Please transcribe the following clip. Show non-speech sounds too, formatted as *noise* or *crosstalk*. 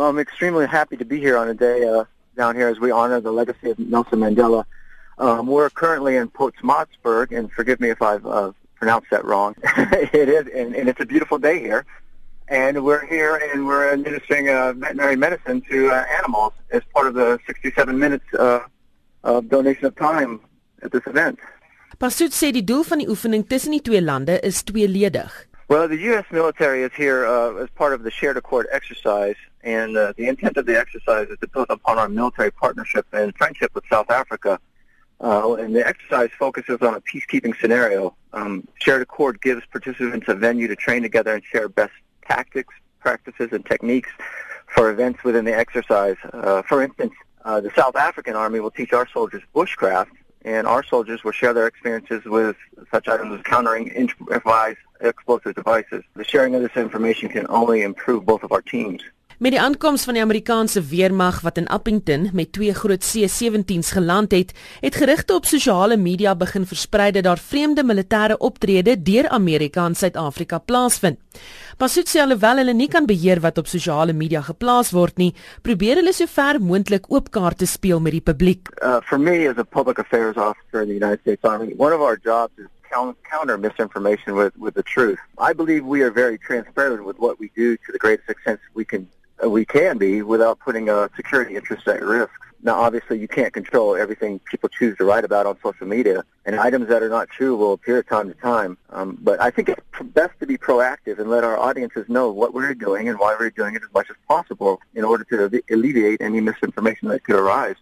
I'm, extremely happy to be here on a day uh, down here as we honor the legacy of Nelson Mandela. Um, we're currently in Pottsmotsburg, and forgive me if I've uh, pronounced that wrong. *laughs* it is, and, and it's a beautiful day here. And we're here, and we're administering uh, veterinary medicine to uh, animals as part of the 67 minutes uh, of donation of time at this event. Passut sê die doel van die oefening tussen die twee lande is tweeledig. Well, the U.S. military is here uh, as part of the Shared Accord exercise, and uh, the intent of the exercise is to build upon our military partnership and friendship with South Africa. Uh, and the exercise focuses on a peacekeeping scenario. Um, Shared Accord gives participants a venue to train together and share best tactics, practices, and techniques for events within the exercise. Uh, for instance, uh, the South African Army will teach our soldiers bushcraft, and our soldiers will share their experiences with such items as countering improvised explosive devices. The sharing of this information can only improve both of our teams. Met die aankoms van die Amerikaanse weermag wat in Appington met twee groot C-17s geland het, het gerugte op sosiale media begin versprei dat daar vreemde militêre optrede deur Amerika in Suid-Afrika plaasvind. Pasut sê alhoewel hulle nie kan beheer wat op sosiale media geplaas word nie, probeer hulle sover moontlik oop kaarte speel met die publiek. Uh, for me as a public affairs officer in the United States Army, one of our jobs is counter misinformation with, with the truth. I believe we are very transparent with what we do to the greatest extent we can we can be without putting a security interest at risk. Now, obviously, you can't control everything people choose to write about on social media, and items that are not true will appear time to time. Um, but I think it's best to be proactive and let our audiences know what we're doing and why we're doing it as much as possible in order to alleviate any misinformation that could arise.